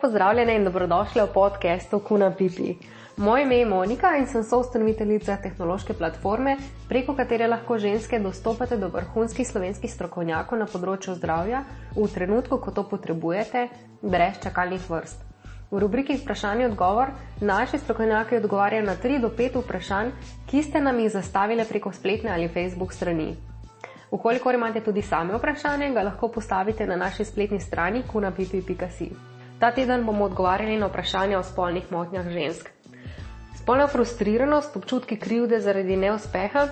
pozdravljene in dobrodošli v podkastu Kuna Pipi. Moje ime je Monika in sem soustanoviteljica tehnološke platforme, preko katere lahko ženske dostopate do vrhunskih slovenskih strokovnjakov na področju zdravja v trenutku, ko to potrebujete, brez čakalnih vrst. V rubriki Vprašanje odgovor naši strokovnjaki odgovarjajo na 3 do 5 vprašanj, ki ste nam jih zastavili preko spletne ali Facebook strani. Ukolikor imate tudi same vprašanje, ga lahko postavite na naši spletni strani kunapipi.si. Ta teden bomo odgovarjali na vprašanja o spolnih motnjah žensk. Spolna frustriranost, občutki krivde zaradi neuspeha,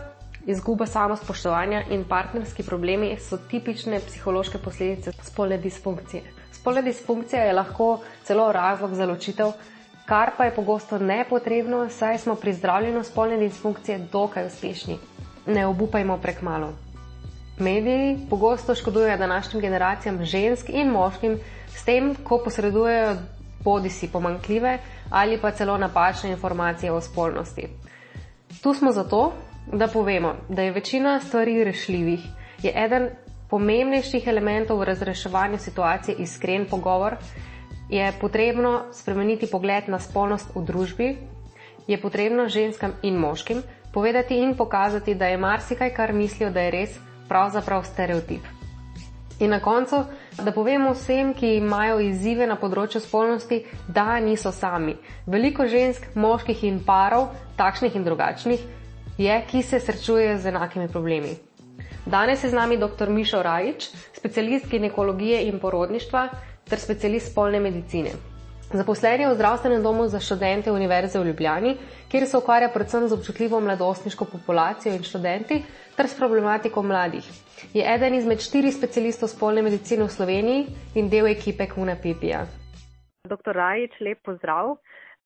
izguba samospoštovanja in partnerski problemi so tipične psihološke posledice spolne disfunkcije. Spolna disfunkcija je lahko celo razlog za ločitev, kar pa je pogosto nepotrebno, saj smo pri zdravljenju spolne disfunkcije dokaj uspešni. Ne obupajmo prek malo. Mediji pogosto škodujejo današnjim generacijam žensk in moškim s tem, ko posredujejo bodi si pomankljive ali pa celo napačne informacije o spolnosti. Tu smo zato, da povemo, da je večina stvari rešljivih, je eden pomembnejših elementov v razreševanju situacije iskren pogovor, je potrebno spremeniti pogled na spolnost v družbi, je potrebno ženskam in moškim povedati in pokazati, da je marsikaj, kar mislijo, da je res, pravzaprav stereotip. In na koncu, da povemo vsem, ki imajo izzive na področju spolnosti, da niso sami. Veliko žensk, moških in parov, takšnih in drugačnih, je, ki se srečujejo z enakimi problemi. Danes je z nami dr. Mišo Rajič, specialist ginekologije in porodništva ter specialist spolne medicine. Zaposlen je v zdravstvenem domu za študente Univerze v Ljubljani, kjer se ukvarja predvsem z občutljivo mladostniško populacijo in študenti ter s problematiko mladih. Je eden izmed štirih specialistov spolne medicine v Sloveniji in del ekipe Kuna Pipija. Doktor Rajič, lep pozdrav.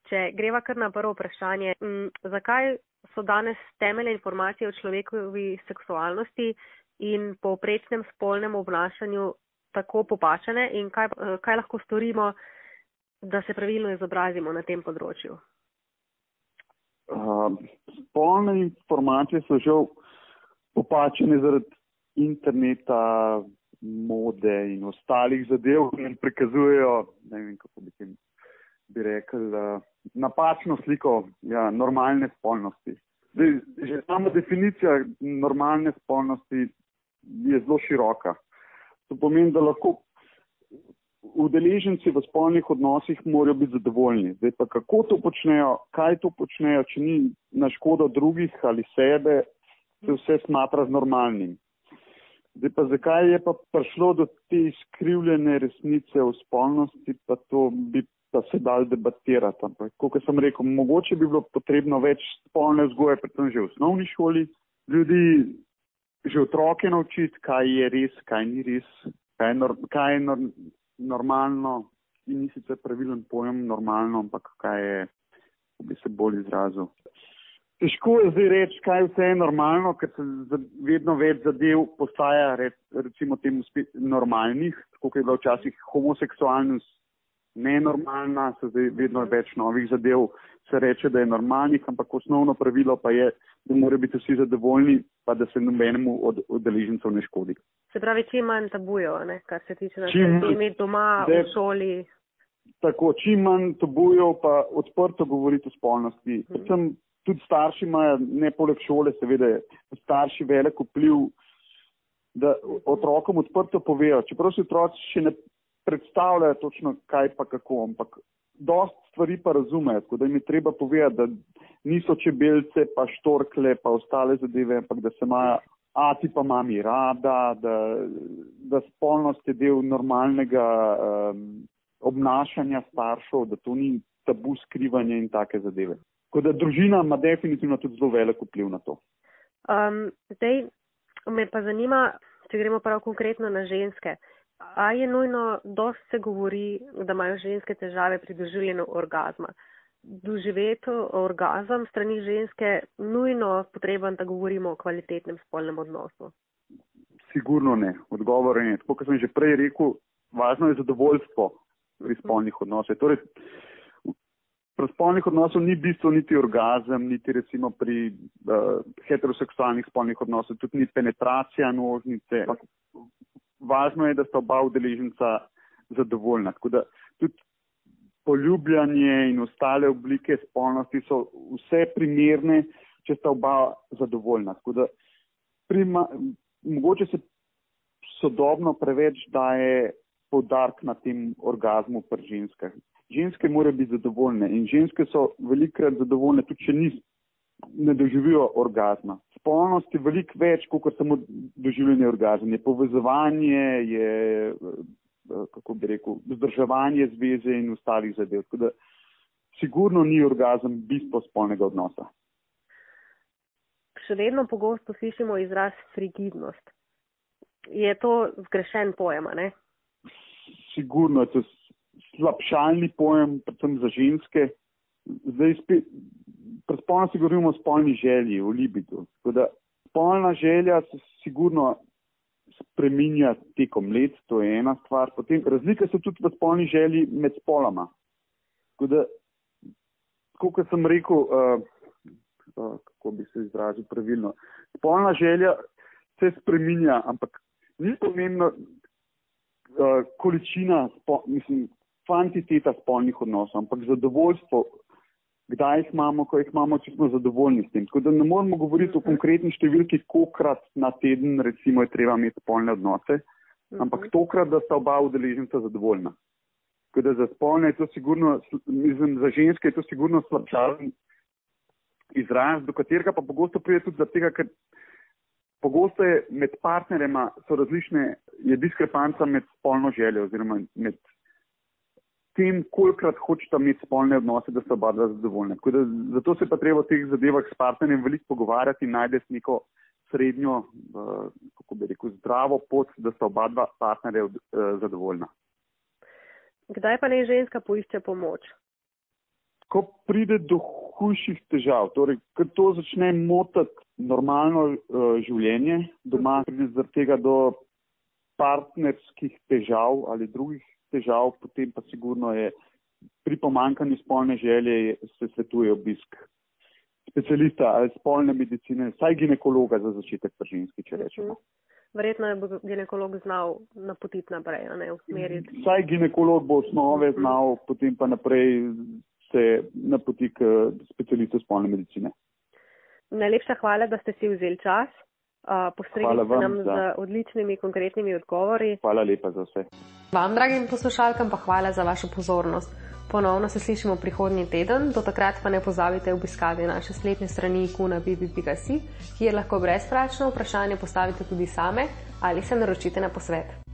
Če greva kar na prvo vprašanje, m, zakaj so danes temeljne informacije o človekovi seksualnosti in povprečnem spolnem obnašanju tako popačene in kaj, kaj lahko storimo, da se pravilno izobrazimo na tem področju? Uh, spolne informacije so žal popačene zaradi interneta, mode in ostalih zadev in prikazujejo, ne vem, kako bi tem bi rekel, uh, napačno sliko ja, normalne spolnosti. Zdaj, že sama definicija normalne spolnosti je zelo široka. To pomeni, da lahko udeleženci v spolnih odnosih morajo biti zadovoljni. Zdaj pa kako to počnejo, kaj to počnejo, če ni na škodo drugih ali sebe, se vse smatra z normalnim. Zdaj pa zakaj je pa prišlo do te izkrivljene resnice o spolnosti, pa to bi pa se dal debatirati. Ampak, kot sem rekel, mogoče bi bilo potrebno več spolne vzgoje, predvsem že v osnovni šoli, ljudi že otroke naučiti, kaj je res, kaj ni res, kaj je, nor, kaj je nor, normalno in ni sicer pravilen pojem normalno, ampak kaj je, ko bi se bolj izrazil. Težko je zdaj reči, kaj vse je normalno, ker se vedno več zadev postaja recimo temu spet normalnih, tako kot je bila včasih homoseksualnost nenormalna, se zdaj vedno več novih zadev se reče, da je normalnih, ampak osnovno pravilo pa je, da morajo biti vsi zadovoljni, pa da se nobenemu od udeležencev ne škodi. Se pravi, čim manj tabujo, ne, kar se tiče na temi doma, de, v šoli. Tako, čim manj tabujo, pa odprto govoriti o spolnosti. Hmm. Predvsem tudi starši imajo, ne poleg šole, seveda, starši velik vpliv, da otrokom odprto povejo. Čeprav se otroci še ne predstavljajo točno kaj pa kako, ampak dost stvari pa razumejo, tako da jim je treba povedati, da niso čebelce, pa štorkle, pa ostale zadeve, ampak da se imajo ati pa mami rada, da, da spolnost je del normalnega um, obnašanja staršev, da to ni tabu skrivanje in take zadeve. Tako da družina ima definitivno tudi zelo velik vpliv na to. Um, zdaj me pa zanima, če gremo prav konkretno na ženske. A je nujno, dosti se govori, da imajo ženske težave pri doživljenju orgazma. Doživeti orgazem strani ženske nujno potreben, da govorimo o kvalitetnem spolnem odnosu? Sigurno ne. Odgovor je ne. Tako kot sem že prej rekel, važno je zadovoljstvo pri spolnih odnosih. Torej, pri spolnih odnosih ni bistvo niti orgazem, niti recimo pri uh, heteroseksualnih spolnih odnosih, tudi ni penetracija nožnice važno je, da sta oba udeleženca zadovoljna. Tako da tudi poljubljanje in ostale oblike spolnosti so vse primerne, če sta oba zadovoljna. Da, prima, mogoče se sodobno preveč daje podark na tem orgazmu pri ženskah. Ženske morajo biti zadovoljne in ženske so velikrat zadovoljne, tudi če nis, ne doživijo orgazma. Spolnost je veliko več, kot samo doživljanje orgazma. Je povezovanje, je, kako bi rekel, vzdrževanje zveze in ostalih zadev. Tako da sigurno ni orgazem bistvo spolnega odnosa. Še vedno pogosto slišimo izraz frigidnost. Je to zgrešen pojem, ne? Sigurno je to slabšalni pojem, predvsem za ženske. Zdaj spet, pri spolnosti govorimo o spolni želji, o libidu. Tako da spolna želja se sigurno spreminja tekom let, to je ena stvar. Potem razlike so tudi v spolni želji med spoloma. Tako da, kot sem rekel, uh, uh, kako bi se izrazil pravilno, spolna želja se spreminja, ampak ni pomembno uh, količina, spo, mislim, kvantiteta spolnih odnosov, ampak zadovoljstvo, kdaj jih imamo, ko jih imamo, če smo zadovoljni s tem. Tako da ne moramo govoriti o konkretni številki, kolikrat na teden recimo je treba imeti spolne odnose, ampak mhm. tokrat, da sta oba udeleženca zadovoljna. Tako da za spolne je to sigurno, mislim, za ženske je to sigurno slabšalen izraz, do katerega pa pogosto pride tudi zato, ker pogosto je med partnerema so različne, je diskrepanca med spolno željo oziroma med tem, kolikrat hočeta imeti spolne odnose, da sta oba dva zadovoljna. Da, zato se pa treba o teh zadevah s partnerjem veliko pogovarjati in najti neko srednjo, uh, kako bi rekel, zdravo pot, da sta oba dva partnerja uh, zadovoljna. Kdaj pa ne ženska poišče pomoč? Ko pride do hujših težav, torej, ko to začne motiti normalno uh, življenje doma, pride zaradi tega do partnerskih težav ali drugih težav, potem pa sigurno je pri pomankanju spolne želje se svetuje obisk specialista ali spolne medicine, saj ginekologa za začetek pri ženski, če rečemo. Verjetno je ginekolog znal napotiti naprej, a ne usmeriti. Saj ginekolog bo osnove znal, potem pa naprej se napoti k specialistu spolne medicine. Najlepša hvala, da ste si vzeli čas. Postregli ste nam za... z odličnimi konkretnimi odgovori. Hvala lepa za vse. Vam, dragim poslušalkam, pa hvala za vašo pozornost. Ponovno se slišimo prihodnji teden, do takrat pa ne pozabite obiskati naše spletne strani kuna.bb.si, kjer lahko brezplačno vprašanje postavite tudi same ali se naročite na posvet.